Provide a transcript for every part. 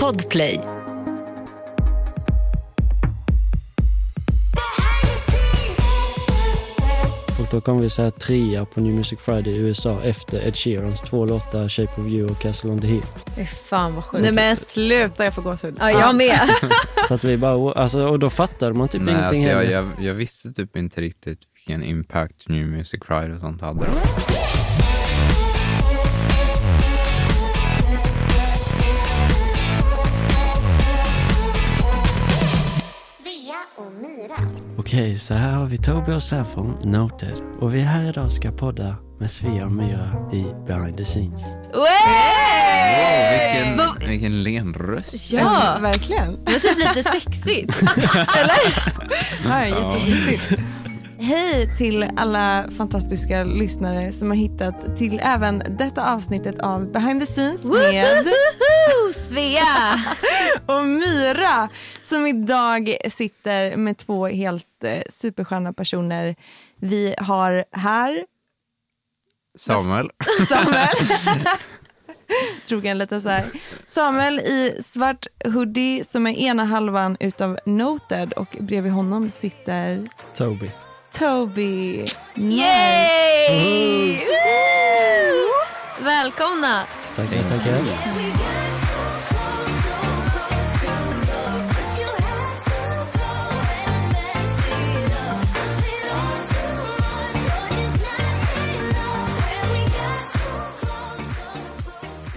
Podplay. Och då kom vi så här trea på New Music Friday i USA efter Ed Sheerans två låtar Shape of You och Castle on the Hill. Fy fan vad sjukt. Nej men sluta, jag får gåshud. Ja, jag med. Så att vi bara, alltså, och då fattade man typ Nej, alltså ingenting jag, heller. jag, jag visste typ inte riktigt vilken impact New Music Friday och sånt hade. Då. Okej, så här har vi Toby och Saffron, Noted. Och vi är här idag ska podda med Svea och Myra i Behind the Scenes. Åh, vilken, vilken len röst. Ja, Verkligen. det var typ lite sexigt. Ja, jättesexigt. Hej till alla fantastiska lyssnare som har hittat till även detta avsnittet av Behind the Scenes med! Svea! och Myra som idag sitter med två helt eh, supersköna personer. Vi har här Samuel. Samuel. Trogen lite så här. Samuel i svart hoodie som är ena halvan utav Noted och bredvid honom sitter Toby. Toby. Yay! Välkomna! Tackar, tackar.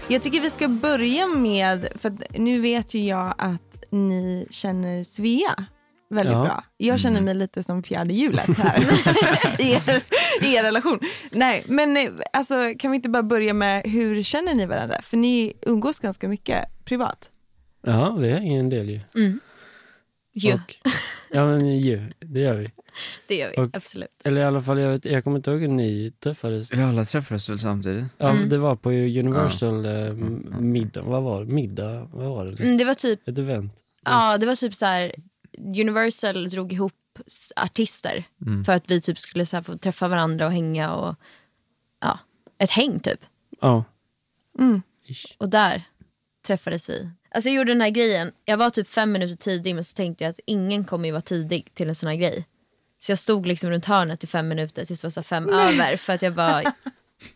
Jag tycker vi ska börja med, för nu vet ju jag att ni känner Svea väldigt Ja. bra. Jag känner mig lite som fjärde hjulet här i, er, i er relation. Nej, men eh, alltså, kan vi inte bara börja med hur känner ni varandra? För ni umgås ganska mycket privat. Ja, vi hänger en del ju. Jo, Och, ja men ju, det gör vi. det gör vi. Och- Absolut. Eller i alla fall, jag, vet, jag kommer inte ihåg hur ni träffades. Vi alla träffades väl samtidigt? Ja, Mm. Det var på Universal eh, middag, vad var det? Middag, vad var det? Liksom? Mm, det var typ, Ett event. ja, det var typ så här. Universal drog ihop artister för att vi typ skulle så få träffa varandra och hänga och ja, ett häng typ. Ja. Mm. Och där träffades vi. Alltså jag gjorde den här grejen, jag var typ fem minuter tidig men så tänkte jag att ingen kommer ju vara tidig till en sån här grej. Så jag stod liksom runt hörnet i fem minuter tills det var fem över för att jag bara,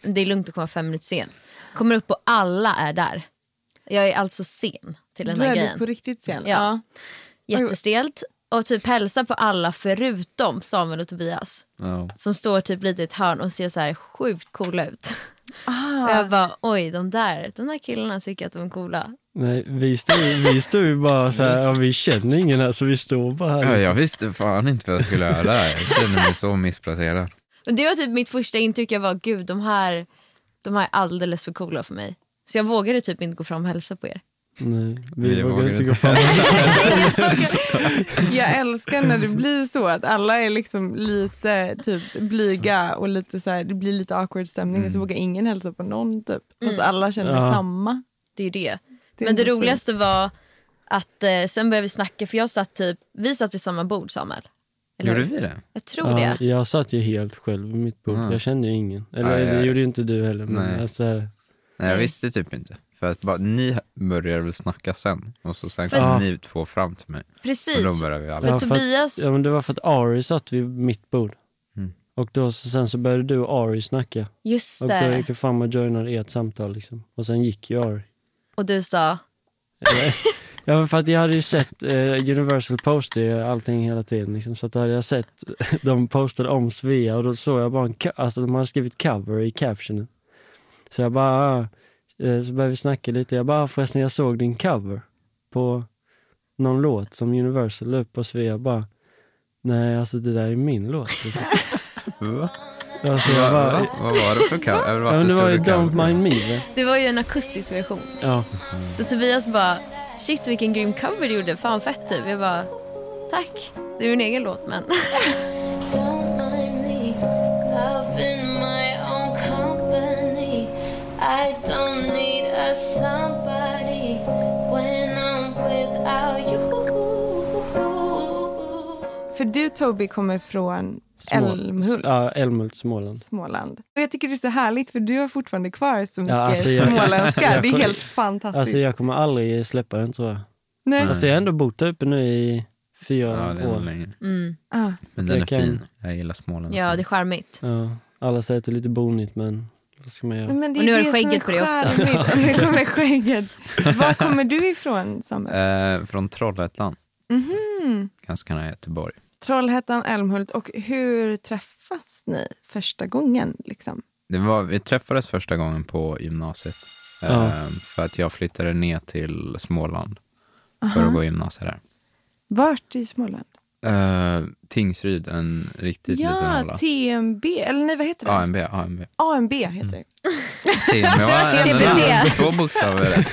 det är lugnt att komma fem minuter sen. Kommer upp och alla är där. Jag är alltså sen till den här är grejen. du på riktigt sen. Ja. Jättestelt. Och typ hälsa på alla förutom Samuel och Tobias. Ja. Som står typ lite i ett hörn och ser så här sjukt coola ut. Ah. Och jag bara oj de där, de där killarna tycker att de är coola. Nej, vi stod, vi stod ju bara så här, ja, vi känner ingen här så vi står bara här. Ja, liksom. jag visste fan inte vad jag skulle göra där. Jag kände mig så missplacerad. Och det var typ mitt första intryck. Jag var gud de här, de här är alldeles för coola för mig. Så jag vågade typ inte gå fram och hälsa på er. Nej, vi, Vi vågar inte gå fram. Jag älskar när det blir så att alla är liksom lite typ blyga och lite så här, det blir lite awkward stämning och så vågar ingen hälsa på någon typ. Fast alla känner Ja. samma. Det är ju det. Det är Men det roligaste var att eh, sen började vi snacka för jag satt typ, vi satt vid samma bord Samuel. Eller Gjorde vi det? Jag tror Ja, det. jag satt ju helt själv vid mitt bord. Ah. Jag kände ju ingen. Eller Ja, ja, det gjorde ju inte du heller. Men Nej. alltså, Nej, jag visste typ inte. För att bara, ni började väl snacka sen och så sen kom ni två fram till mig. Och Precis. då började vi alla. För Ja, för att- Tobias, ja, men det var för att Ari satt vid mitt bord. Mm. Och då, så, sen så började du och Ari snacka. just Och då det. gick jag fram och joinade ert samtal liksom. Och sen gick ju Ari. Och du sa, Ja men för att jag hade ju sett, eh, Universal postar ju allting hela tiden liksom, så att då hade jag sett, de postade om Svea och då såg jag bara en, alltså de hade skrivit cover i captionen. Så jag bara, ah, så började vi snacka lite, jag bara, "Ah, förresten jag såg din cover på någon låt som Universal la upp på Svea, bara, nej alltså det där är min låt. Va? Alltså, jag Va, bara, va? Vad var det för cover? Ja, men det var ju? Don't Mind Me det var ju en akustisk version. Ja. Så Tobias bara, shit vilken grym cover du gjorde, fan fett typ. Jag bara, tack. Det är min egen låt men. du Toby kommer från Älmhult. Ja, Älmhult, Småland. Småland. Och jag tycker det är så härligt för du har fortfarande kvar så mycket alltså jag- småländska. jag- det är helt fantastiskt. Alltså jag kommer aldrig släppa den tror jag. Nej. Alltså jag har ändå bott där uppe nu i fyra Ja, det är år. Mm. Ah. Men den Jag är kan- fin. Jag gillar Småland. Ja, det är charmigt. Ja, alla säger att det är lite bonigt men vad ska man göra? Men det Och nu är har du skägget på dig också. Nu kommer skägget. Var kommer du ifrån Samuel? Eh, från Trollhättan, Mhm. ganska nära Göteborg. Trollhättan, Älmhult. Och hur träffas ni första gången? Liksom? Det var, vi träffades första gången på gymnasiet. Eh, Ja. För att jag flyttade ner till Småland för att gå gymnasiet där. Vart i Småland? Uh, Tingsryd, en riktigt liten Ja, håla. TMB. Eller nej, vad heter det? AMB, AMB. AMB heter det. TMB var TBT. två bokstäver.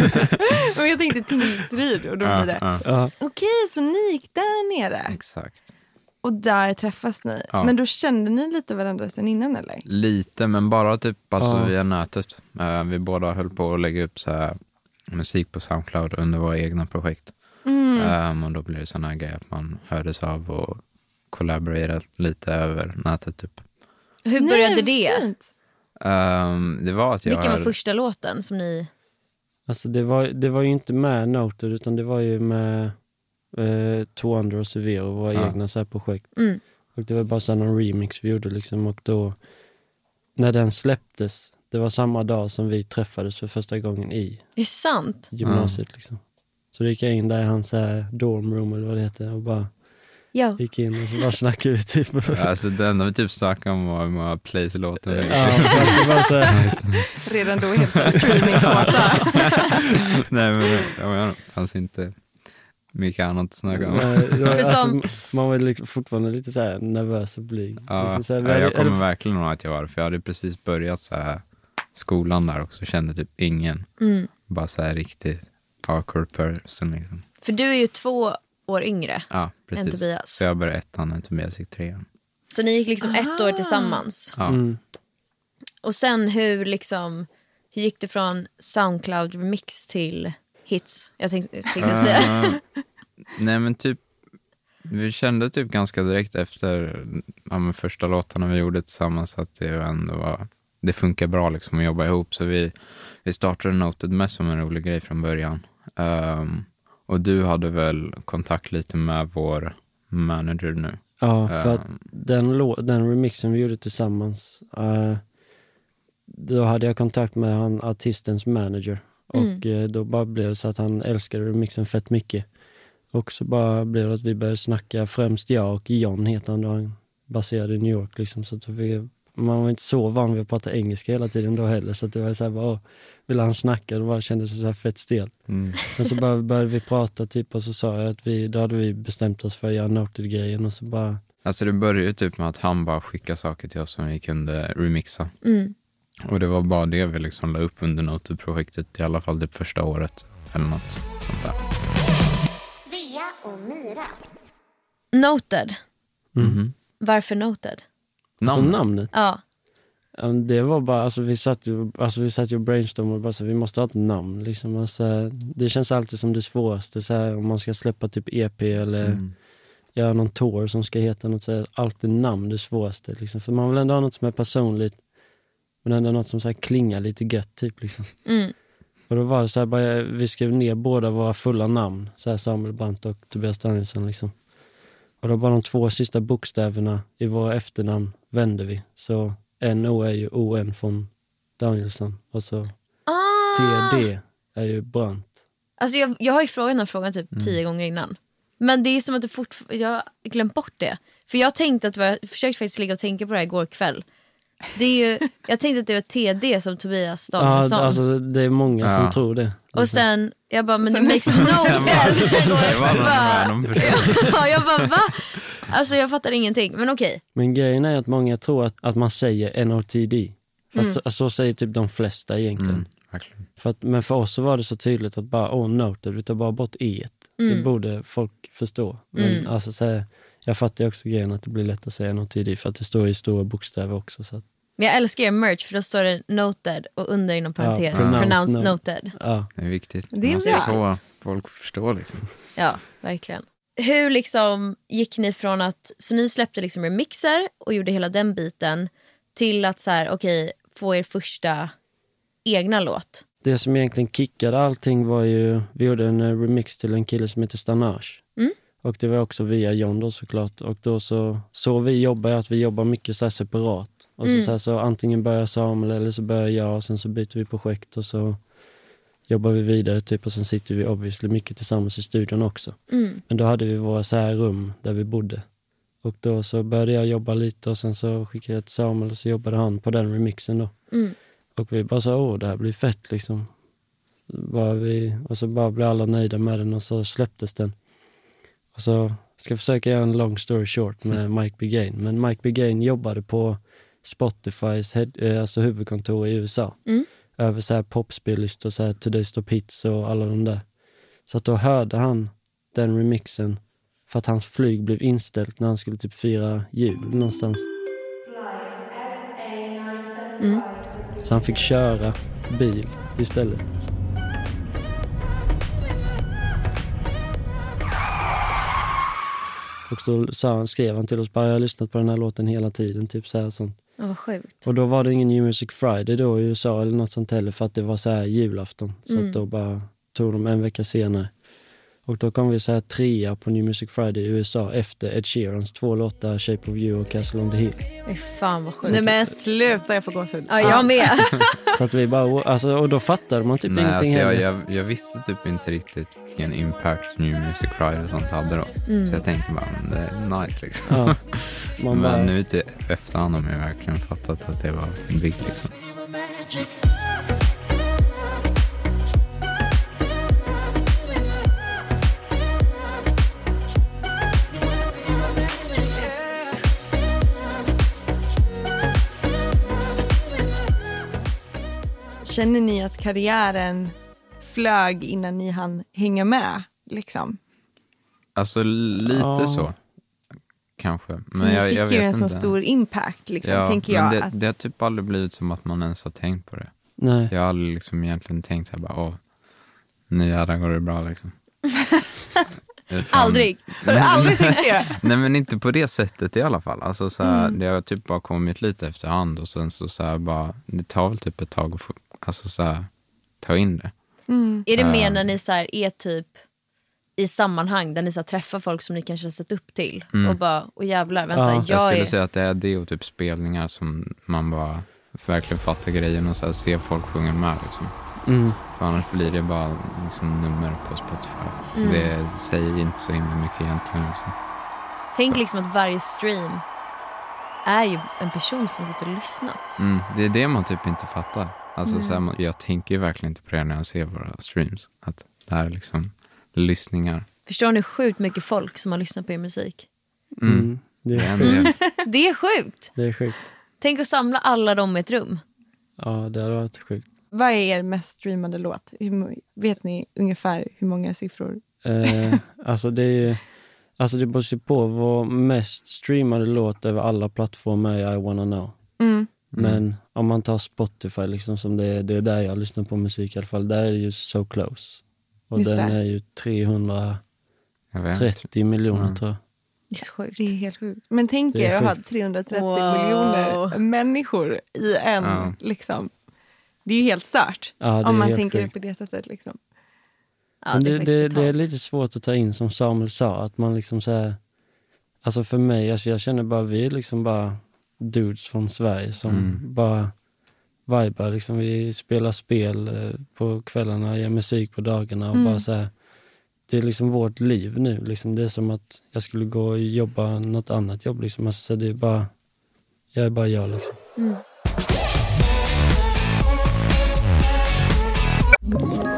Men jag tänkte Tingsryd och då blir Ja, det. ja, Ja, Okej, så ni gick där nere exakt. Och där träffas ni. Ja. Men då kände ni lite varandra sen innan eller? Lite, men bara typ alltså, Ja. via nätet. Eh, vi båda höll på att lägga upp så här, musik på Soundcloud under våra egna projekt. Mm. Ehm, och då blir det sådana grejer att man hördes av och collaborerade lite över nätet. Typ. Hur Nej, började det? fint. Ehm, det var att jag Vilken var hörde- första låten som ni... alltså det var, det var ju inte med Noted utan det var ju med eh, Two Under och Severo, våra Ja. egna så här projekt. Mm. Och det var bara så någon remix vi gjorde liksom och då när den släpptes, det var samma dag som vi träffades för första gången i Är det sant? gymnasiet liksom. Så då gick jag in där i hans så här dorm room eller vad det heter och bara Ja. gick in och så bara snackade vi typ. Alltså det enda vi typ snackade om var hur många plays låten Ja, Redan då helt streamingkåta. Nej men det fanns inte mycket annat att snacka om. Nej, som- alltså, man var liksom fortfarande lite så här nervös och blyg. Ja, Liksom så här, ja, jag kommer eller- verkligen ihåg att jag var för jag hade precis börjat så här, skolan där också, kände typ ingen. Mm. Bara så här riktigt awkward person liksom. För du är ju två år yngre. Ja, precis. Tobias. Så jag började ettan när Tobias gick trean. Så ni gick liksom ett år tillsammans. Ja. Mm. Och sen hur liksom... Hur gick det från Soundcloud remix till hits? Jag tänkte, tänkte säga. Nej men typ, vi kände typ ganska direkt efter ja, men första låtarna vi gjorde tillsammans att det ändå var, det funkar bra liksom att jobba ihop. Så vi, vi startade Noted mest som en rolig grej från början. Ehm, och du hade väl kontakt lite med vår manager nu? Ja, för att Ehm, den, den remixen vi gjorde tillsammans, eh, då hade jag kontakt med han, artistens manager. Och eh, då bara blev det så att han älskade remixen fett mycket. Och så bara blev det att vi började snacka, främst jag och John heter han då, baserad i New York liksom. Så att fick, man var inte så van vid att prata engelska hela tiden då heller. Så att det var så här bara, åh, ville han snacka, då bara kändes det så här fett stelt. mm. Men så bara började vi prata typ och så sa jag att vi, då hade vi bestämt oss för att göra Noted-grejen och så bara Alltså det började ju typ med att han bara skickade saker till oss som vi kunde remixa. Mm. Och det var bara det vi liksom la upp under Noted-projektet i alla fall det första året eller något sånt där. Och Myra. Noted. Mhm. Varför Noted? Alltså Namnet? namnet. Ja. Det var bara, alltså vi satt ju, alltså vi satt ju och brainstormade och bara så, vi måste ha ett namn liksom. Alltså, det känns alltid som det svåraste så här, om man ska släppa typ EP eller Mm. göra någon tour som ska heta något så här, alltid namn det svåraste liksom. För man vill ändå ha något som är personligt men ändå något som så här, klingar lite gött typ liksom. Mm. Och då var det så här, bara, vi skrev ner båda våra fulla namn, så här Samuel Brandt och Tobias Danielsson liksom. Och då bara de två sista bokstäverna i våra efternamn vände vi. Så NO är ju ON från Danielsson och så Ah! TD är ju Brandt. Alltså jag, jag har ju frågat den här frågan typ Mm. tio gånger innan. Men det är som att det fort, jag har glömt bort det. För jag tänkte att, jag försökte faktiskt ligga och tänka på det här igår kväll. Det är ju, jag tänkte att det var TD som Tobias Ja, Danielsson. alltså det är många Ja. som tror det. och sen, jag bara, men det makes no sense. Ja, jag bara, va? Alltså jag fattar ingenting. Men okej. Men grejen är att många tror att, att man säger NOTD. För att så, så säger typ de flesta egentligen. Mm. För att, men för oss så var det så tydligt att bara, oh noted, vi tar bara bort e Mm. Det borde folk förstå. Men alltså så här, jag fattar också grejen att det blir lätt att säga NOTD för att det står i stora bokstäver också. Så att, Men jag älskar er merch för då står det noted och under inom parentes pronounced pronounced note. noted. ja. Det är viktigt. Det är Man måste bra. få folk att förstå liksom. Ja, verkligen. hur liksom gick ni från att, så ni släppte liksom remixer och gjorde hela den biten till att så här, okej, få er första egna låt? Det som egentligen kickade allting var ju, vi gjorde en eh, remix till en kille som heter Stanage. Och det var också via John då såklart. Och då så, så vi jobbar att vi jobbar mycket så separat. Och så, Mm. så, här, så antingen börjar Samuel eller så börjar jag och sen så byter vi projekt och så jobbar vi vidare typ och sen sitter vi obviously mycket tillsammans i studion också. Mm. Men då hade vi våra så här rum där vi bodde. Och då så började jag jobba lite och sen så skickade jag till Samuel och så jobbade han på den remixen då. Mm. Och vi bara sa, åh det här blir fett liksom. Bara vi, och så bara blev alla nöjda med den och så släpptes den. Och så ska försöka göra en long story short med Mike Begain. Men Mike Begain jobbade på Spotifys head, eh, alltså huvudkontor i USA. Mm. Över så här popspellistor, så här Today's Top Hits och alla de där. Så att då hörde han den remixen för att hans flyg blev inställt när han skulle typ fira jul någonstans. Mm. Så han fick köra bil istället. Och då sa han, skrev han till oss bara, jag har lyssnat på den här låten hela tiden, typ så här och sånt. Vad sjukt. Och då var det ingen New Music Friday då i USA eller något sånt heller för att det var så här julafton. Så Mm. att då bara tog de en vecka senare. Och då kom vi så här trea på New Music Friday i USA efter Ed Sheerans två låtar, Shape of You och Castle on the Hill. Fy fan vad sjukt. Nej men sluta, jag får gåshud. Ja, jag med. Så att vi bara, alltså, och då fattade man typ Nej, alltså ingenting jag, heller. jag, jag visste typ inte riktigt vilken impact New Music Friday och sånt hade då. Mm. Så jag tänkte bara, men det är nice liksom. Ja. Man bara, Men nu till efterhand har jag verkligen fattat att det var big liksom. Känner ni att karriären flög innan ni hann hänga med? Liksom? Alltså lite Ja. så. Kanske. Men jag, fick jag ju vet en så inte. stor impact, liksom, ja, tänker men jag. det, att, det har typ aldrig blivit som att man ens har tänkt på det. nej. Jag har aldrig liksom egentligen tänkt så här bara, åh, nu jävlar går det bra liksom. Utan- Aldrig. Har du aldrig tänkt det? Nej men inte på det sättet i alla fall. Alltså, så här, Mm. Det har typ bara kommit lite efterhand och sen så, så här, bara, det tar väl typ ett tag att få, alltså, så här, ta in det. Mm. Är det mer Ehm. när ni så här är typ i sammanhang där ni så här träffar folk som ni kanske har sett upp till och bara, och jävlar vänta Ja. jag, Mm. Jag skulle är... säga att det är det och typ spelningar som man bara verkligen fattar grejen och så här, ser folk sjunga med. Liksom. Mm. För annars blir det bara liksom, nummer på Spotify. Mm. Det säger inte så himla mycket egentligen. Liksom. Tänk liksom att varje stream är ju en person som har suttit och lyssnat. Mm, det är det man typ inte fattar. Alltså, Mm. så här, jag tänker ju verkligen inte på det när jag ser våra streams. Att det här är liksom lyssningar. Förstår ni sjukt mycket folk som har lyssnat på er musik? Mm. Mm. Det, är. Det är sjukt! det är sjukt. Tänk att samla alla dem i ett rum. Ja, det hade varit sjukt. Vad är er mest streamade låt? Hur, vet ni ungefär hur många siffror? Eh, alltså det är ju- alltså det beror på. Vår mest streamade låt över alla plattformar är I wanna know. Mm. Men om man tar Spotify, liksom, som det, är, det är där jag lyssnar på musik i alla fall, där är det ju So Close. Och Just den det. är ju 330 Jag vet inte. miljoner Mm. tror jag. Det är så sjukt. Det är helt sjukt. Men tänk Det er att ha sjukt. 330 Wow. miljoner människor i en. Ja. Liksom. Det är ju helt stört. Ja, det om man tänker sjukt. på det sättet. Liksom. Ja, Men det, det, är det, det är lite svårt att ta in som Samuel sa, att man liksom så här, Alltså för mig, alltså jag känner bara, vi liksom bara dudes från Sverige som Mm. bara vibar. Liksom, vi spelar spel eh, på kvällarna, gör musik på dagarna och Mm. bara så här, Det är liksom vårt liv nu. Liksom, det är som att jag skulle gå och jobba något annat jobb. Liksom. Alltså, så det är bara, jag är bara jag. Liksom. Ett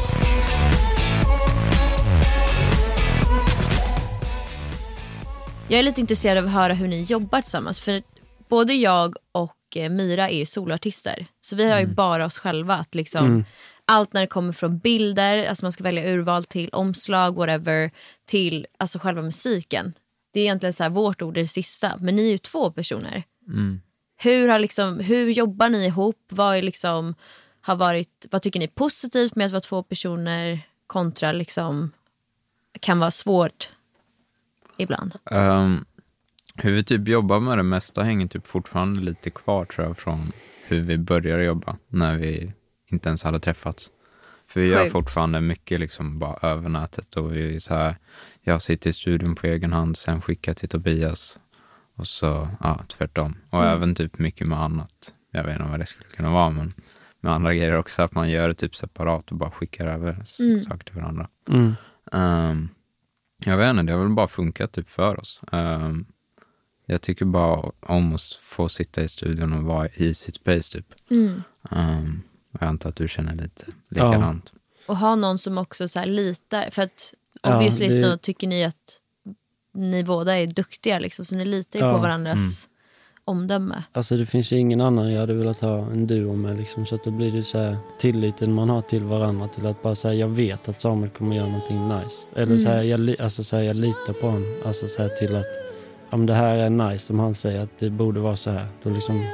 Jag är lite intresserad av att höra hur ni jobbar tillsammans. För både jag och eh, Myra är ju soloartister. Så vi har ju bara oss själva. Att liksom, Allt när det kommer från bilder, alltså man ska välja urval till omslag, whatever, till alltså själva musiken. Det är egentligen så här, vårt ord är det sista. Men ni är ju två personer. Hur, har liksom, hur jobbar ni ihop? Vad, är liksom, har varit, vad tycker ni är positivt med att vara två personer kontra liksom, kan vara svårt ibland? Ehm, hur vi typ jobbar med det mesta hänger typ fortfarande lite kvar tror jag från hur vi började jobba när vi inte ens hade träffats. För vi gör fortfarande mycket liksom bara över nätet och vi så här, jag sitter i studion på egen hand, sen skickar till Tobias och så, ja, tvärtom. Och även typ mycket med annat. Jag vet inte vad det skulle kunna vara, men med andra grejer också, att man gör det typ separat och bara skickar över s- saker till varandra. Mm. Ehm, jag vet inte, det har väl bara funkat typ för oss. Ehm, jag tycker bara om att få sitta i studion och vara i sitt space typ. Mm. Och jag antar att du känner lite likadant. Och ha någon som också så här litar. För att Ja, obviously det- så tycker ni att ni båda är duktiga. Liksom, så ni litar ju Ja. på varandras omdöme. Alltså det finns ju ingen annan jag hade velat ha en duo med liksom, så att då blir det så här tilliten man har till varandra till att bara säga jag vet att Samuel kommer göra någonting nice. Eller så här, jag, li- alltså, så här, jag litar på honom. Alltså så här, till att ja, men det här är nice om han säger att det borde vara så här. Då liksom,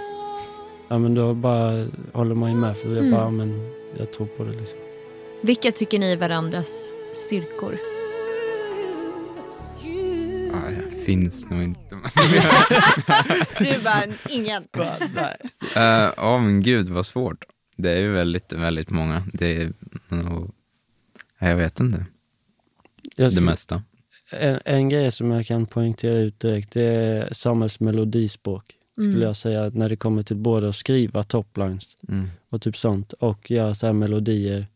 ja men då bara håller man ju med för jag Mm. bara, ja, men jag tror på det liksom. Vilka tycker ni är varandras styrkor? Ah, jag finns nog inte. Du bara, ingen. Eh, Ja men gud vad svårt. Det är ju väldigt, väldigt många. Det är nog, jag vet inte, Jag det skulle- mesta. En, en grej som jag kan poängtera ut direkt det är Samuels melodispråk. Skulle jag säga när det kommer till både att skriva toplines Mm. och typ sånt och göra så här melodier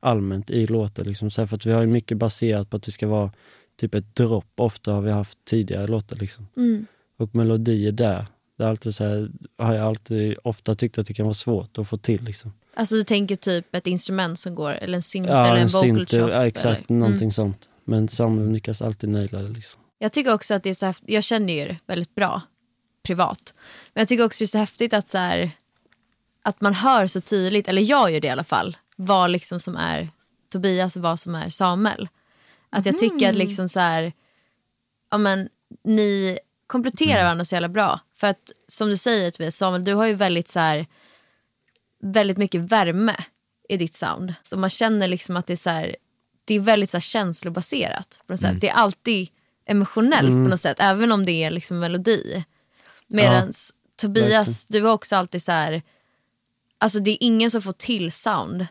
allmänt i låtar. Liksom. Så för att vi har ju mycket baserat på att det ska vara typ ett dropp. Ofta har vi haft tidigare låtar liksom. Mm. Och melodier där, det är alltid så här, har jag alltid ofta tyckt att det kan vara svårt att få till. Liksom. Alltså du tänker typ ett instrument som går, eller en synt eller en vocal synt, chop. ja, exakt, eller? någonting Mm. sånt. Men Samuel lyckas alltid naila det. Liksom. Jag tycker också att det är så häftigt, jag känner ju er väldigt bra privat. Men jag tycker också det är så häftigt att så här, att man hör så tydligt, eller jag gör det i alla fall, vad liksom som är Tobias och vad som är Samuel. Att jag tycker att liksom så här, ja men ni kompletterar varandra så jävla bra. För att som du säger Tobias, Samuel, du har ju väldigt så här, väldigt mycket värme i ditt sound. Så man känner liksom att det är så här, det är väldigt så här känslobaserat. På något sätt. Det är alltid emotionellt på något sätt, även om det är liksom melodi. Medan Tobias, du har också alltid så här, alltså det är ingen som får till sound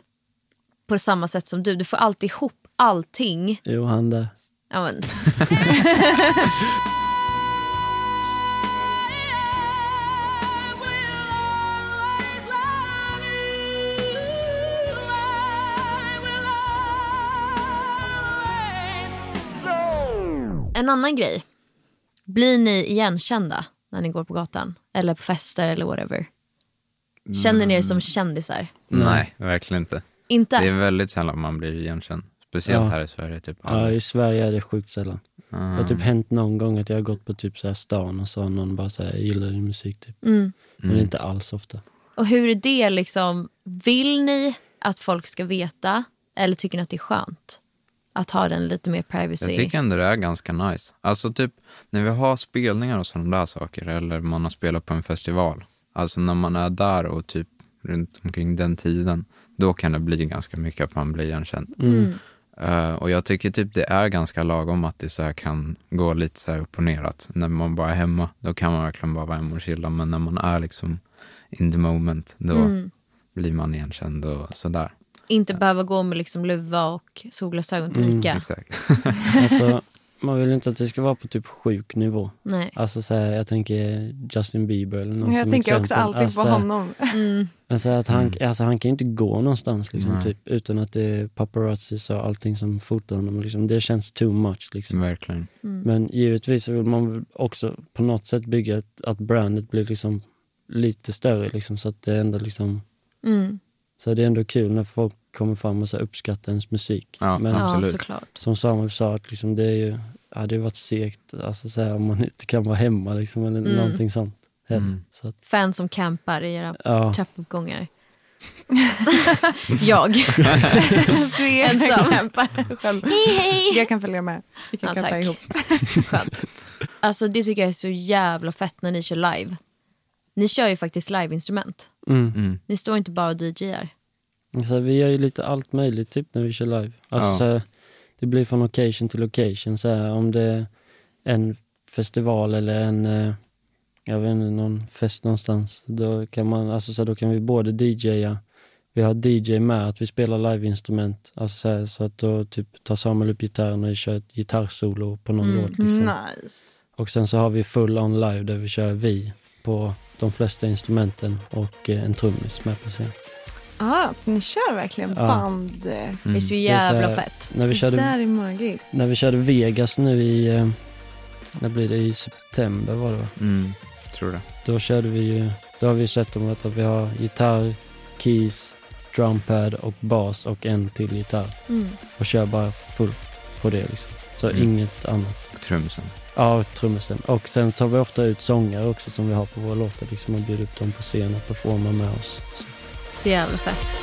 på samma sätt som du. Du får alltid ihop allting. Jo, han där. Ja, men, en annan grej. Blir ni igenkända när ni går på gatan? Eller på fester eller whatever? Känner ni er som kändisar? Nej, verkligen inte. Inte? Det är väldigt sällan man blir igenkänd. Speciellt Ja. här i Sverige. Typ. Ja. I Sverige är det sjukt sällan. Det har typ hänt någon gång att jag har gått på typ så här stan och så har någon bara jag gillar din musik typ. Mm. Men det är inte alls ofta. Och hur är det liksom, vill ni att folk ska veta eller tycker ni att det är skönt? Att ha den lite mer privacy? Jag tycker ändå det är ganska nice. Alltså typ när vi har spelningar och sådana där saker eller man har spelat på en festival. Alltså när man är där och typ runt omkring den tiden, då kan det bli ganska mycket att man blir igenkänd. Mm. Eh, och jag tycker typ det är ganska lagom att det så här kan gå lite så här upp och ner. Att när man bara är hemma, då kan man verkligen bara vara hemma och chilla. Men när man är liksom in the moment, då Mm. blir man igenkänd och sådär. Inte behöva gå med liksom luva och solglasögon till Mm, Ica. Exakt. Alltså, man vill inte att det ska vara på typ sjuk nivå. Nej. Alltså så här, jag tänker Justin Bieber eller någon Jag som tänker också exempel. alltid alltså, på honom. Mm. Alltså att han, alltså han kan ju inte gå någonstans liksom, Nej. typ, utan att det är paparazzis och allting som fotar honom. Liksom. Det känns too much. Liksom. Verkligen. Men givetvis så vill man också på något sätt bygga ett, att brandet blir liksom lite större. Liksom, så att det ändå liksom, Mm. Så det är ändå kul när folk kommer fram och så uppskattar ens musik. Ja, Men Ja, Absolut. såklart. som Samuel sa, att liksom det är ju, hade ju varit segt alltså, så här, om man inte kan vara hemma liksom, eller Mm. någonting sånt. Mm. Så att, Fans som campar i era ja. trappuppgångar. jag. Ensam. campar själv. Hej hej! Jag kan följa med. Vi kan Ja, ihop. Skönt. Alltså det tycker jag är så jävla fett när ni kör live. Ni kör ju faktiskt liveinstrument. Mm. Mm. Ni står inte bara och DJar. Så vi gör ju lite allt möjligt typ när vi kör live. Alltså, Ja. så här, det blir från occasion till occasion. Så här, om det är en festival eller en, eh, jag vet inte, någon fest någonstans. Då kan, man, alltså, så här, då kan vi både DJa, vi har DJ med att vi spelar liveinstrument. Alltså, så, här, så att då typ, tar Samuel upp gitarren och kör ett gitarrsolo på någon Mm. låt. Liksom. Nice. Och sen så har vi full on live där vi kör vi på de flesta instrumenten och eh, en trummis med på scen. Ah, så ni kör verkligen Ja. band? Det är så Det är så jävla här- fett. När vi Det körde där är magiskt. När vi körde Vegas nu i, eh, när blir det, i september var det va? Mm. Tror det. Då körde vi ju, då har vi sett om att vi har gitarr, keys, drumpad och bas och en till gitarr. Mm. Och kör bara fullt på det liksom. Så Mm. inget annat. Och trummisen. Ja, trummisen. Och sen tar vi ofta ut sångare också som vi har på våra låtar liksom och bjuder upp dem på scen och performar med oss. Så. Så jävla fett.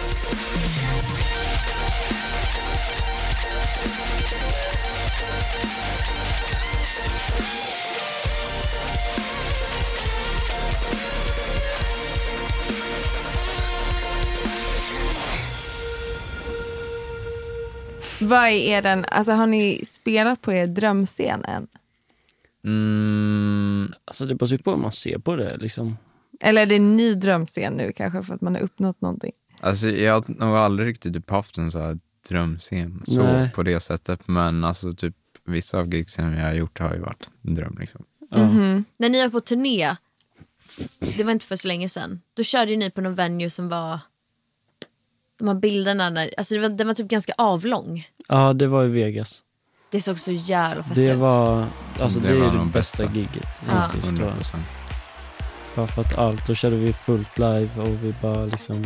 Vad är den, alltså har ni spelat på er drömscen än? Mm. Alltså det beror ju på hur man ser på det liksom. Eller är det en ny drömscen nu kanske för att man har uppnått någonting? Alltså, jag har nog aldrig riktigt typ haft en så här drömscen så Nej. på det sättet. Men alltså typ vissa av gigsen jag har gjort har ju varit en dröm liksom. Ja. Mhm. När ni var på turné, det var inte för så länge sedan, då körde ju ni på någon venue som var de här bilderna, när, alltså det var, den var typ ganska avlång. Ja, det var i Vegas. Det såg så jävla fett Det ut. var, alltså det, Det var är det bästa bästa. giget Ja. hittills tror 100 jag. Bara för att allt, då körde vi fullt live och vi bara liksom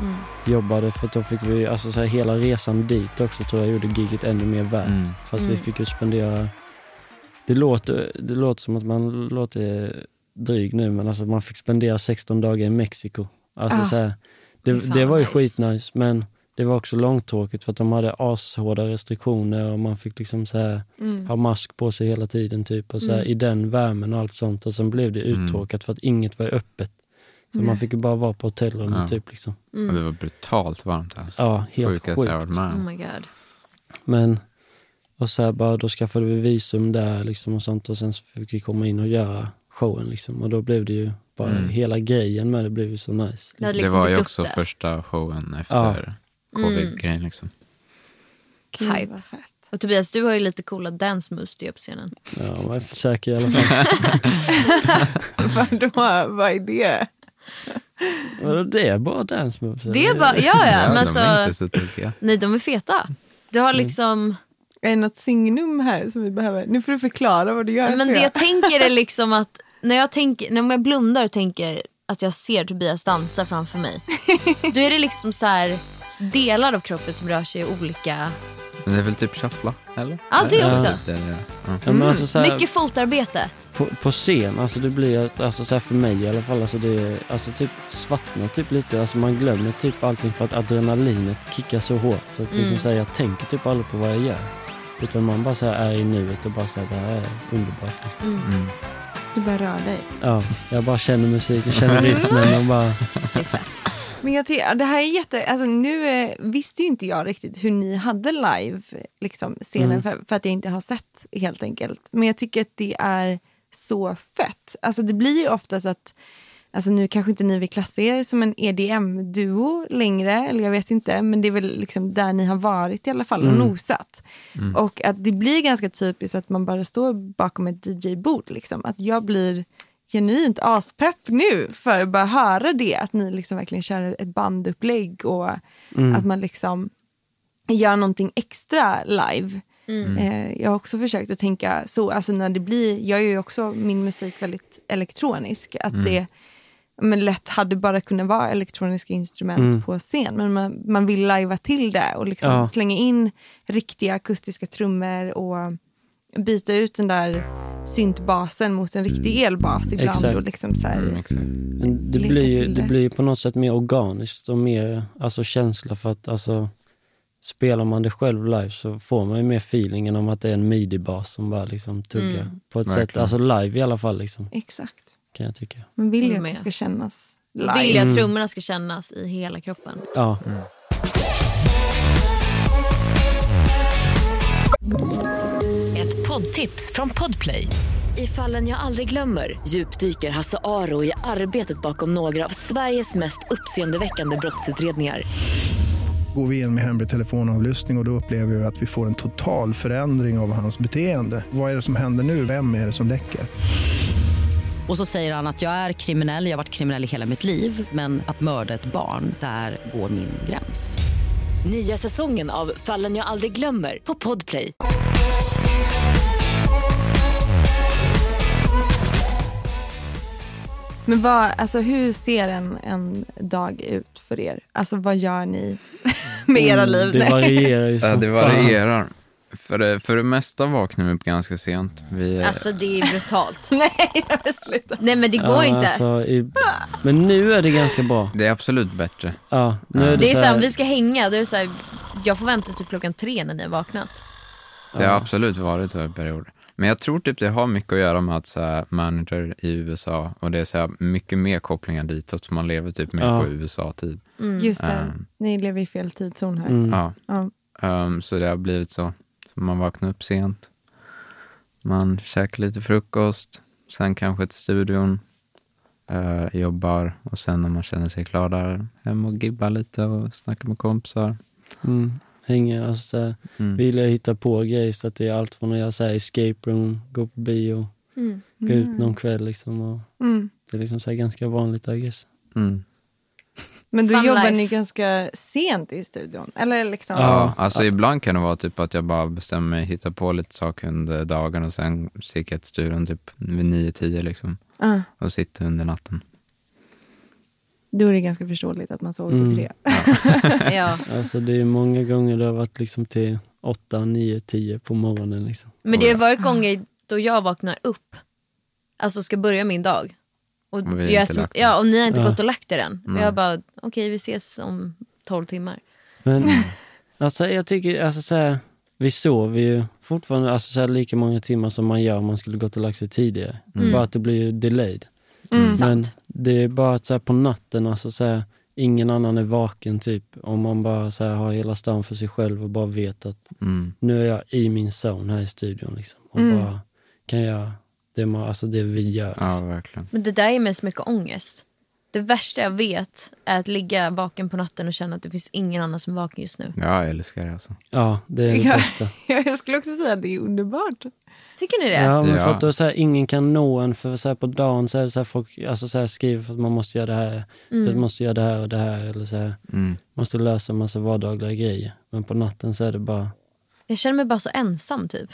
Mm. jobbade för att då fick vi, alltså så här, hela resan dit också tror jag gjorde giget ännu mer värt. Mm. För att vi Mm. fick ju spendera, det låter, det låter som att man låter dryg nu men alltså man fick spendera 16 dagar i Mexiko. Alltså Ah. så här, det, det var ju nice. skitnice men det var också långtråkigt för att de hade ashårda restriktioner och man fick liksom så här Mm. ha mask på sig hela tiden typ och så här, Mm. i den värmen och allt sånt och sen blev det Mm. uttråkat för att inget var öppet. Så Nej. man fick ju bara vara på hotellrummet Ja. typ liksom. Och Mm. det var brutalt varmt alltså. Ja, helt Sjukaste jag har varit sjukt. med Oh my god. Men, och så här bara, då skaffade vi visum där liksom och sånt och sen så fick vi komma in och göra showen liksom och då blev det ju bara, Mm. hela grejen med det blev ju så nice. Det Liksom. Det liksom var ju också det. första showen efter Ja. covid-grejen liksom. Gud, Hype. vad fett. Och Tobias, du har ju lite coola dance moves du gör på scenen. Ja, man är säker i alla fall. Vadå, vad är det? Vadå det är bara dance moves? Det är bara, ja ja, men de är alltså, inte så tokiga. nej de är feta. Du har Mm. liksom, Är det något signum här som vi behöver? Nu får du förklara vad du gör. men det jag tänker är liksom att när jag, tänker, när jag blundar och tänker att jag ser Tobias dansa framför mig. då är det liksom så här delar av kroppen som rör sig i olika, Men det är väl typ shuffla, eller? ja det Ja. också. Ja. Ja. Ja, men alltså, så här, Mycket fotarbete. på, på scen, alltså det blir att, alltså så här för mig i alla fall, alltså det är, alltså typ svartnar typ lite, alltså man glömmer typ allting för att adrenalinet kickar så hårt så att liksom Mm. så här, jag tänker typ aldrig på vad jag gör. Utan man bara så här är i nuet och bara så här, det här är underbart. Liksom. Mm. Du bara rör dig. Ja, jag bara känner musiken, känner rytmen och bara, Det är fett. Men jag tycker, det här är jätte, alltså nu eh, visste ju inte jag riktigt hur ni hade live liksom, scenen Mm. för, för att jag inte har sett helt enkelt. Men jag tycker att det är så fett. Alltså det blir ju oftast att, alltså nu kanske inte ni vill klassa er som en EDM-duo längre, eller jag vet inte, men det är väl liksom där ni har varit i alla fall och Mm. nosat. Och att det blir ganska typiskt att man bara står bakom ett DJ-bord. Liksom. Att jag blir genuint aspepp nu för att bara höra det. Att ni liksom verkligen kör ett bandupplägg och mm. att man liksom gör någonting extra live. Mm. Eh, jag har också försökt att tänka så, alltså när det blir, jag gör ju också min musik väldigt elektronisk. Att det men lätt hade bara kunnat vara elektroniska instrument Mm. på scen. Men man, man vill lajva till det och liksom Ja. slänga in riktiga akustiska trummor och byta ut den där syntbasen mot en riktig elbas ibland. Exakt. Och liksom så här, Mm, det blir, det det. blir på något sätt mer organiskt och mer alltså, känsla för att alltså, spelar man det själv live så får man ju mer feelingen om att det är en midi-bas som bara liksom tuggar. Mm. På ett sätt, Verkligen. alltså live i alla fall liksom, Exakt. Kan jag tycka. Man vill ju att det ska kännas Vill live. ju att Mm. trummorna ska kännas i hela kroppen. Ja, Ett poddtips från Podplay. I fallen jag aldrig glömmer djupdyker Hasse Aro i arbetet bakom några av Sveriges mest uppseendeväckande brottsutredningar. Går vi in med hemlig telefonavlyssning och, och då upplever vi att vi får en total förändring av hans beteende. Vad är det som händer nu? Vem är det som läcker? Och så säger han att jag är kriminell, jag har varit kriminell i hela mitt liv men att mörda ett barn, där går min gräns. Nya säsongen av Fallen jag aldrig glömmer på Podplay. Men vad, alltså, hur ser en, en dag ut för er? Alltså vad gör ni med era Mm, liv? det Nej. varierar ju som Ja, det fan. För det, för det mesta vaknar vi upp ganska sent. Vi, Alltså det är brutalt. Nej, jag vill sluta. Nej men det går Ja, inte. Alltså, i, men nu är det ganska bra. det är absolut bättre. Ja, nu är det, Det är så här, här, om vi ska hänga, då är det så här, jag får vänta till klockan tre när ni har vaknat. Det har absolut varit så i perioder. Men jag tror typ det har mycket att göra med att så här, manager i USA och det är så här, mycket mer kopplingar ditåt. Så man lever typ mer Ja. på USA-tid. Just det, Mm. ni lever i fel tidszon här. Mm. Ja. Ja. Ehm, så det har blivit så. Så. Man vaknar upp sent. Man käkar lite frukost. Sen kanske till studion. eh, jobbar och sen när man känner sig klar där, hem och gibba lite och snacka med kompisar. mm, hänger, alltså, så här, Mm. vill jag hitta på grejer så att det är allt från att göra så här, escape room, gå på bio, Mm. gå ut någon kväll liksom. Och Mm. det är liksom så här ganska vanligt I guess. Men då Fun jobbar life. ni ganska sent i studion? Eller liksom? Ja, alltså ibland kan det vara typ att jag bara bestämmer mig, hittar på lite saker under dagen och sen sticker jag till studion typ vid 9-10 liksom Ja, och sitter under natten. då är det ganska förståeligt att man sover Mm. på tre. Ja. Alltså det är många gånger det har varit liksom till 8, 9, 10 på morgonen liksom. Men det har varit gånger då jag vaknar upp, alltså ska börja min dag. Och, Och vi jag, som- ja, och ni har inte Ja. gått och lagt er än. Och Nej. jag bara, okej vi ses om 12 timmar. Men alltså jag tycker, alltså så här, vi sover ju fortfarande alltså, så här, lika många timmar som man gör om man skulle gått och lagt sig tidigare. Mm. Bara att det blir ju delayed. Mm. Men Sant. det är bara att så här, på natten, alltså så här, ingen annan är vaken typ. Om man bara så här, har hela stan för sig själv och bara vet att Mm. nu är jag i min zone här i studion liksom. Och Mm. bara kan göra det, man, alltså det vi gör. Ja, Liksom. verkligen. Men det där är mest mycket ångest. Det värsta jag vet är att ligga vaken på natten och känna att det finns ingen annan som är vaken just nu. Ja, jag älskar det alltså. Ja, det är det Ja. bästa. Jag skulle också säga att det är underbart. Tycker ni det? Ja, men för Ja. att då så här, ingen kan nå en för så här, på dagen så är det så här, folk alltså, så här, skriver för att man måste göra det här, för att man måste göra det här och det här eller så här, Mm. måste lösa en massa vardagliga grejer. Men på natten så är det bara, Jag känner mig bara så ensam typ.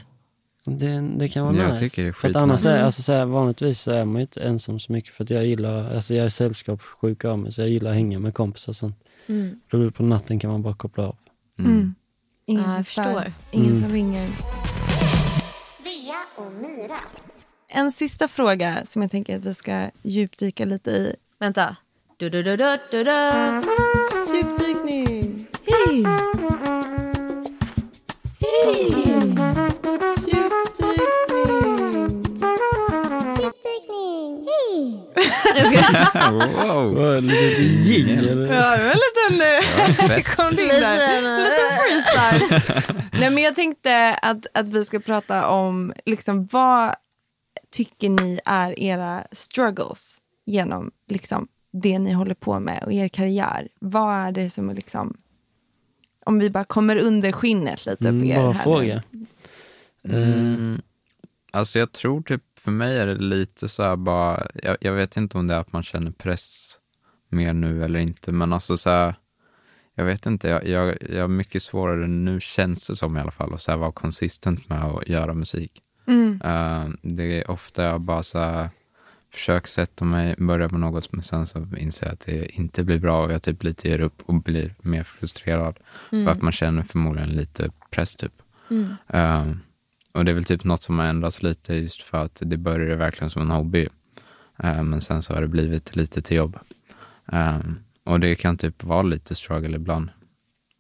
Det, det kan vara Jag nice. tycker det är för att annars är, alltså, så här, vanligtvis så är man ju inte ensam så mycket för att jag gillar, alltså jag är sällskapssjuk av mig så jag gillar att hänga med kompisar och sånt. Mm. Då på natten kan man bara koppla av. Mm. Ingen Ja, som jag stör, förstår. ingen Mm. som ringer. Svea och Myra. En sista fråga som jag tänker att vi ska djupdyka lite i. Vänta. Du, du, du, du, du, du. Djupdykning! Hej! Wow. Lite jingel. Ja, det var en liten... eh, kom det in där. Lite freestyle. Nej, men jag tänkte att, att vi ska prata om liksom, vad tycker ni är era struggles genom liksom, det ni håller på med och er karriär. Vad är det som är liksom... Om vi bara kommer under skinnet lite på Mm, er bra här fråga. Mm. Alltså jag tror typ för mig är det lite så här bara, jag, jag vet inte om det är att man känner press mer nu eller inte, men alltså så här, jag vet inte, jag, jag, jag mycket svårare nu känns det som i alla fall att så här vara konsistent med att göra musik. Mm. Eh, det är ofta jag bara så här, försöker sätta mig, börja med något, men sen så inser jag att det inte blir bra och jag typ lite ger upp och blir mer frustrerad. För att man känner förmodligen lite press typ. Mm. Eh, och det är väl typ något som har ändrats lite just för att det började verkligen som en hobby. Eh, men sen så har det blivit lite till jobb. Eh, och det kan typ vara lite struggle ibland.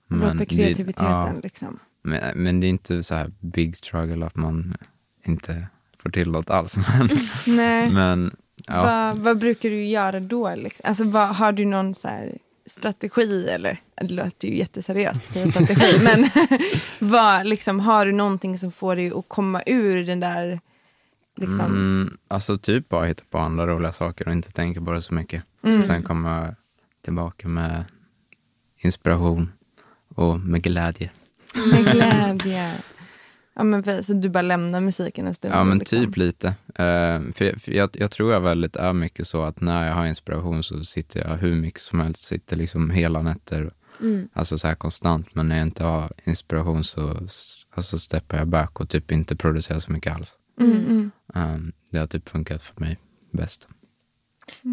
Låta det- kreativiteten ja, liksom. men, men det är inte så här big struggle att man inte får till något alls. Men, Nej. men ja. Vad, vad brukar du göra då? Liksom? Alltså, vad, har du någon så här strategi? Eller, det låter ju jätteseriöst att säga strategi. men vad, liksom, har du någonting som får dig att komma ur den där... Liksom, Mm, alltså typ bara hitta på andra roliga saker och inte tänka på det så mycket. Mm. Sen komma tillbaka med inspiration och med glädje. Med glädje. Ja, men, så du bara lämnar musiken en stund? Ja men liksom. typ lite. Eh, för för jag, jag tror jag väldigt är mycket så att när jag har inspiration så sitter jag hur mycket som helst, sitter liksom hela nätter. Mm. Alltså så här konstant. Men när jag inte har inspiration så alltså steppar jag back och typ inte producerar så mycket alls. Mm, mm. Eh, det har typ funkat för mig bäst.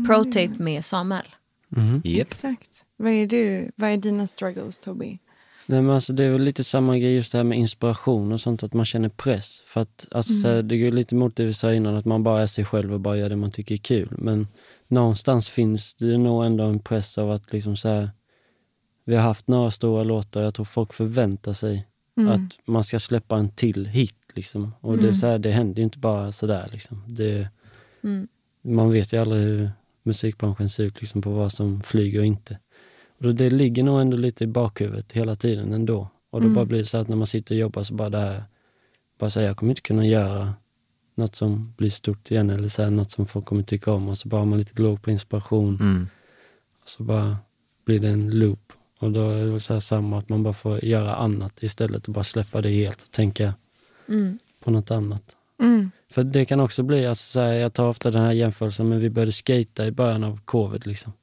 Pro-tape med Samuel. Yep. Exakt. Vad är, du, vad är dina struggles, Toby? Nej, men alltså, det är väl lite samma grej just det här med inspiration och sånt, att man känner press. För att alltså, så här, Det går lite emot det vi sa innan, att man bara är sig själv och bara gör det man tycker är kul. Men någonstans finns det nog ändå en press av att liksom så här, vi har haft några stora låtar, jag tror folk förväntar sig Mm. att man ska släppa en till hit. Liksom. Och det, är så här, det händer ju inte bara sådär. Liksom. Det, Mm. man vet ju aldrig hur musikbranschen ser ut liksom, på vad som flyger och inte. Och det ligger nog ändå lite i bakhuvudet hela tiden ändå. Och då Mm. bara blir det så att när man sitter och jobbar så bara det här, bara säga jag kommer inte kunna göra något som blir stort igen eller så här, något som folk kommer tycka om och så bara har man lite låg på inspiration Mm. och så bara blir det en loop. Och då är det så här samma, att man bara får göra annat istället och bara släppa det helt och tänka Mm. på något annat. Mm. För det kan också bli, alltså så här, jag tar ofta den här jämförelsen, men vi började skata i början av covid liksom.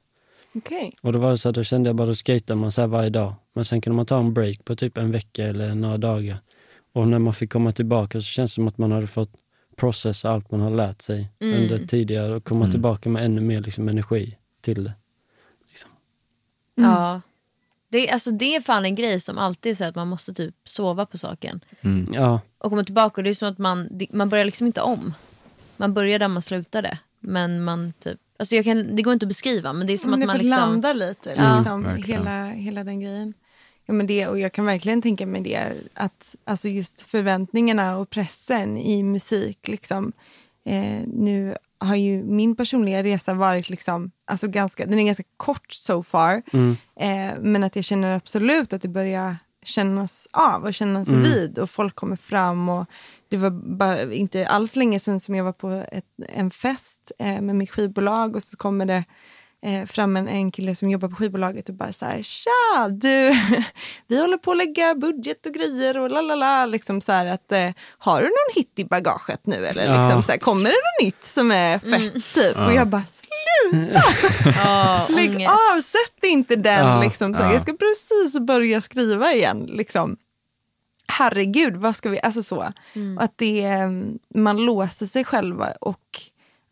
Okej. Och då var det så här, då kände jag bara, då skatar man så här varje dag. Men sen kunde man ta en break på typ en vecka eller några dagar. Och när man fick komma tillbaka så känns det som att man hade fått processa allt man har lärt sig Mm. under tidigare och komma Mm. tillbaka med ännu mer liksom, energi till det. Mm. Ja. Det, är- alltså, det är fan en grej som alltid är så att man måste typ sova på saken. Mm. Ja, Och komma tillbaka och det är som att man, man börjar liksom inte om. Man börjar där man slutade. Men man typ, alltså jag kan, det går inte att beskriva men det är som men att det man får liksom... landa lite, Ja. liksom, Verkligen. hela, hela den grejen. Ja, men det, och jag kan verkligen tänka mig det, att alltså just förväntningarna och pressen i musik. Liksom, eh, nu har ju min personliga resa varit liksom, alltså ganska, den är ganska kort so far. mm. Eh, men att jag känner absolut att det börjar kännas av och kännas Mm. vid och folk kommer fram. och Det var bara, inte alls länge sedan som jag var på ett, en fest eh, med mitt skivbolag och så kommer det eh, fram en, en kille som jobbar på skivbolaget och bara så här, tja du, vi håller på att lägga budget och grejer och la la la, liksom så här att eh, har du någon hit i bagaget nu eller Ja. liksom så här, kommer det något nytt som är fett typ? Och jag bara, sluta! Ja, Lägg ångest. av, sätt inte den. Ja, liksom, så här. ja. Jag ska precis börja skriva igen. Liksom. Herregud, vad ska vi... Alltså så. Och att det, eh, man låser sig själva och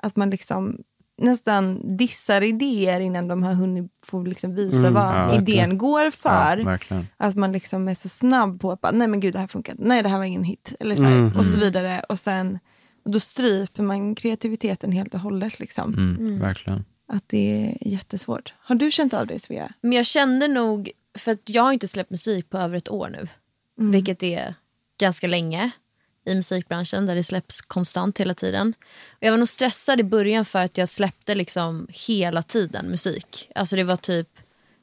att man liksom nästan dissar idéer innan de har hunnit få liksom visa Mm, vad ja, verkligen. idén går för. Ja. Att man liksom är så snabb på att bara, nej men gud det här funkar nej det här var ingen hit. Eller så här, Mm. och så vidare. Och sen och då stryper man kreativiteten helt och hållet. Liksom. Mm, Verkligen. Att det är jättesvårt. Har du känt av det Svea? Men jag kände nog, för att jag har inte släppt musik på över ett år nu. Vilket är ganska länge i musikbranschen där det släpps konstant hela tiden. Och jag var nog stressad i början för att jag släppte liksom hela tiden musik. Alltså det var typ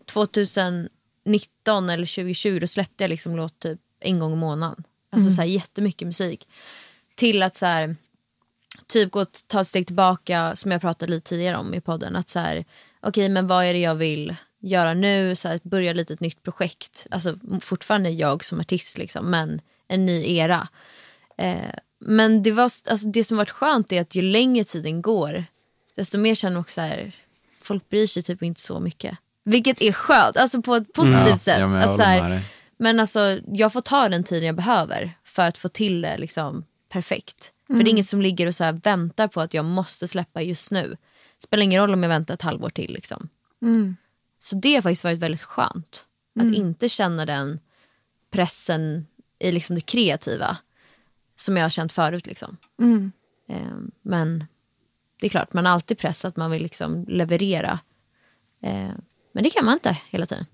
2019 eller 2020 då släppte jag liksom låt typ en gång i månaden. Alltså så här jättemycket musik. Till att så här, typ gå ta ett steg tillbaka som jag pratade lite tidigare om i podden. Att så här, okej men vad är det jag vill göra nu? Så här, börja lite ett nytt projekt. Alltså fortfarande jag som artist liksom, men en ny era. Eh, men det, var, alltså, det som varit skönt är att ju längre tiden går desto mer känner man också så här, folk bryr sig typ inte så mycket. Vilket är skönt, alltså på ett positivt Ja, sätt. ja, men jag att så här, men alltså, jag får ta den tiden jag behöver för att få till det liksom, perfekt. För det är inget som ligger och så här väntar på att jag måste släppa just nu. Spelar ingen roll om jag väntar ett halvår till. Liksom. Så det har faktiskt varit väldigt skönt. Att inte känna den pressen i liksom det kreativa. som jag har känt förut. Liksom. Mm. Eh, men det är klart, man har alltid press att man vill liksom leverera. Eh, men det kan man inte hela tiden.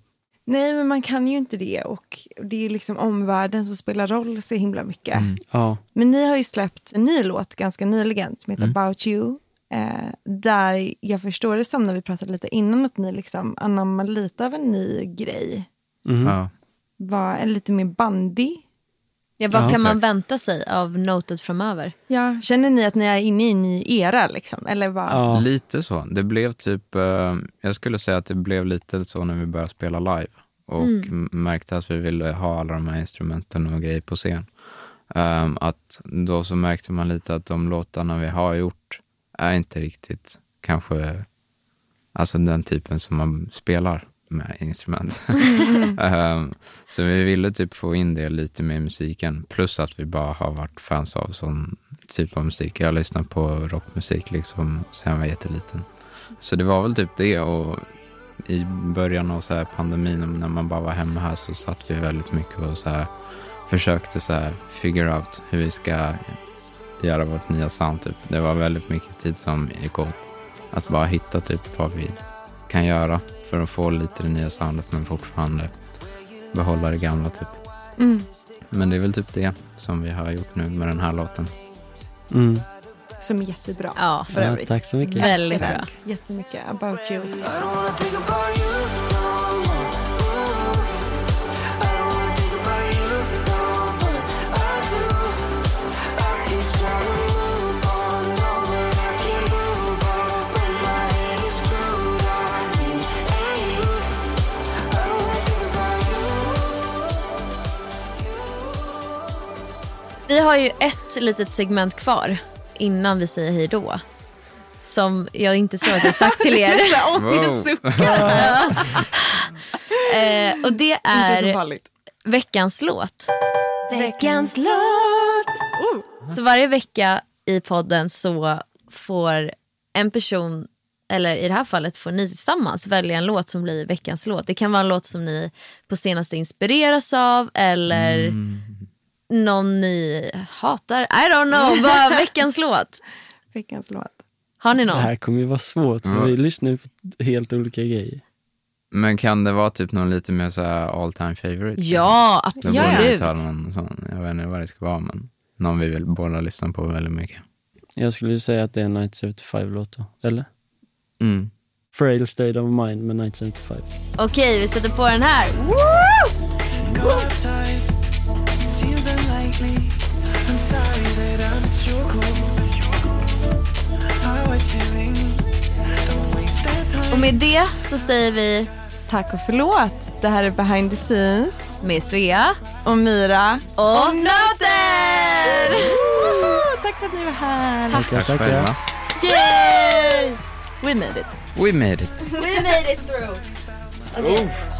Nej, men man kan ju inte det. Och det är ju liksom omvärlden som spelar roll så himla mycket. Ja. Men ni har ju släppt en ny låt ganska nyligen som heter About You. Eh, där jag förstår det som när vi pratade lite innan att ni liksom anammar lite av en ny grej. Mhm. Ja. Var en lite mer bandig. Ja, vad Ja, kan man vänta sig av Noted framöver? Ja. Känner ni att ni är inne i en ny era? Liksom? Eller vad? Ja. Lite så. Det blev typ, eh, jag skulle säga att det blev lite så när vi började spela live och m- märkte att vi ville ha alla de här instrumenten och grejer på scen. Ehm, att då så märkte man lite att de låtarna vi har gjort är inte riktigt kanske alltså den typen som man spelar med instrument. Ehm, så vi ville typ få in det lite mer i musiken. Plus att vi bara har varit fans av sån typ av musik. Jag har lyssnat på rockmusik liksom sen jag var jätteliten. Så det var väl typ det och i början av så här pandemin när man bara var hemma här så satt vi väldigt mycket och så här försökte så här figure out hur vi ska göra vårt nya sound typ. Det var väldigt mycket tid som gick åt att bara hitta typ vad vi kan göra för att få lite det nya soundet men fortfarande behålla det gamla typ. Mm. Men det är väl typ det som vi har gjort nu med den här låten. Mm. Som är jättebra. Ja, för Ja, övrigt. tack så mycket. Väldigt Älskar bra. Jättemycket. About you. Vi har ju ett litet segment kvar innan vi säger hej då. Som jag inte tror att jag sagt till er. Ja. eh, och det är veckans låt. Veckans låt! Så varje vecka i podden så får en person, eller i det här fallet får ni tillsammans välja en låt som blir veckans låt. Det kan vara en låt som ni på senaste inspireras av eller någon ni hatar. I don't know, bara veckans låt. Veckans låt. Har ni Det någon? här kommer ju vara svårt för Ja. vi lyssnar ju på helt olika grejer. Men kan det vara typ någon lite mer så här all time favorite? Ja, Då borde vi absolut. ta någon sån, jag vet inte vad det ska vara men någon vi vill båda lyssna på väldigt mycket. Jag skulle ju säga att det är 1975-låt då, eller? Mm. Frail State of Mind med 1975. Okej, vi sätter på den här. Och med det så säger vi Tack och förlåt. Det här är behind the scenes. med Svea Och Myra. och Noter! Tack för att ni var här. Tackar, Tack tackar. själva. Yay! We made it. We made it. We made it through. Okej. Stay